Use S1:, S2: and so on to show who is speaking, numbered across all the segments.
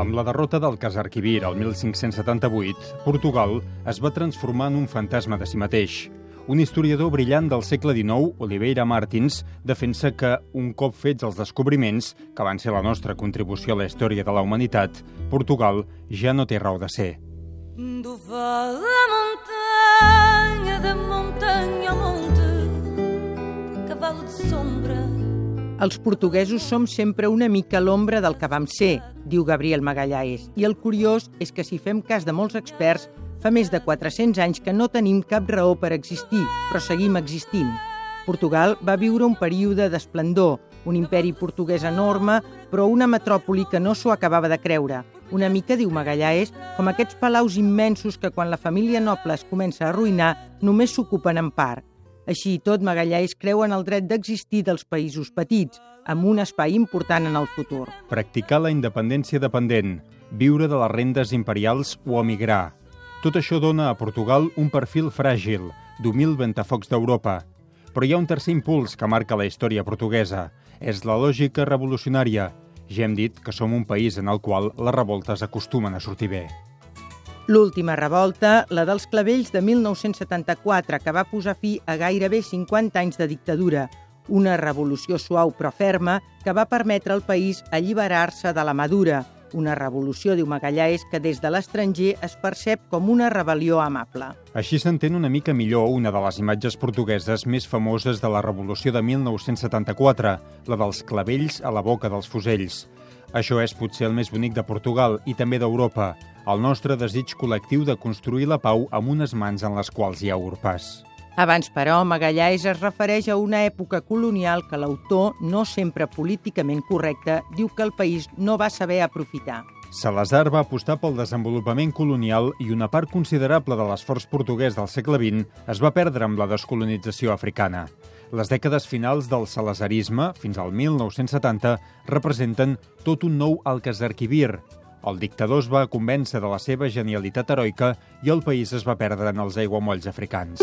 S1: Amb la derrota del Casarquivir el 1578, Portugal es va transformar en un fantasma de si mateix. Un historiador brillant del segle XIX, Oliveira Martins, defensa que, un cop fets els descobriments, que van ser la nostra contribució a la història de la humanitat, Portugal ja no té raó de ser. Do vale a de
S2: montanha a monte, cavalo de sombra, els portuguesos som sempre una mica l'ombra del que vam ser, diu Gabriel Magallanes, i el curiós és que si fem cas de molts experts, fa més de 400 anys que no tenim cap raó per existir, però seguim existint. Portugal va viure un període d'esplendor, un imperi portuguès enorme, però una metròpoli que no s'ho acabava de creure. Una mica, diu Magallanes, com aquests palaus immensos que quan la família noble es comença a arruïnar només s'ocupen en part. Així i tot, Magallanes creu en el dret d'existir dels països petits, amb un espai important en el futur.
S1: Practicar la independència dependent, viure de les rendes imperials o emigrar. Tot això dona a Portugal un perfil fràgil, d'humil ventafocs d'Europa. Però hi ha un tercer impuls que marca la història portuguesa. És la lògica revolucionària. Ja hem dit que som un país en el qual les revoltes acostumen a sortir bé.
S2: L'última revolta, la dels clavells de 1974, que va posar fi a gairebé 50 anys de dictadura, una revolució suau però ferma que va permetre al país alliberar-se de la madura, una revolució, diu Magallanes, que des de l'estranger es percep com una rebel·lió amable.
S1: Així s'entén una mica millor una de les imatges portugueses més famoses de la revolució de 1974, la dels clavells a la boca dels fusells. Això és potser el més bonic de Portugal i també d'Europa, el nostre desig col·lectiu de construir la pau amb unes mans en les quals hi ha urpes.
S2: Abans, però, Magallanes es refereix a una època colonial que l'autor, no sempre políticament correcte, diu que el país no va saber aprofitar.
S1: Salazar va apostar pel desenvolupament colonial i una part considerable de l'esforç portuguès del segle XX es va perdre amb la descolonització africana. Les dècades finals del salazarisme, fins al 1970, representen tot un nou Alcazarquivir, el dictador es va convèncer de la seva genialitat heroica i el país es va perdre en els aiguamolls africans.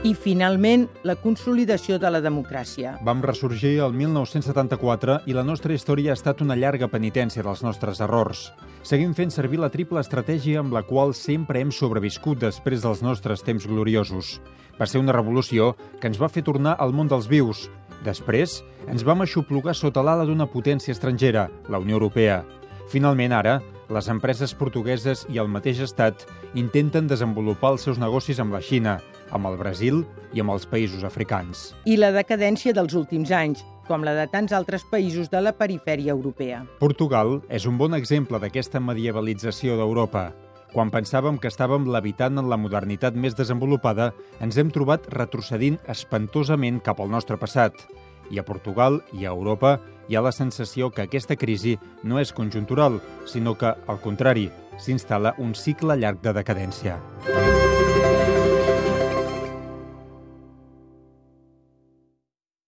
S2: I, finalment, la consolidació de la democràcia.
S1: Vam ressorgir el 1974 i la nostra història ha estat una llarga penitència dels nostres errors. Seguim fent servir la triple estratègia amb la qual sempre hem sobreviscut després dels nostres temps gloriosos. Va ser una revolució que ens va fer tornar al món dels vius, Després, ens vam aixoplugar sota l'ala d'una potència estrangera, la Unió Europea. Finalment, ara, les empreses portugueses i el mateix estat intenten desenvolupar els seus negocis amb la Xina, amb el Brasil i amb els països africans.
S2: I la decadència dels últims anys, com la de tants altres països de la perifèria europea.
S1: Portugal és un bon exemple d'aquesta medievalització d'Europa. Quan pensàvem que estàvem levitant en la modernitat més desenvolupada, ens hem trobat retrocedint espantosament cap al nostre passat. I a Portugal i a Europa hi ha la sensació que aquesta crisi no és conjuntural, sinó que, al contrari, s'instal·la un cicle llarg de decadència. Música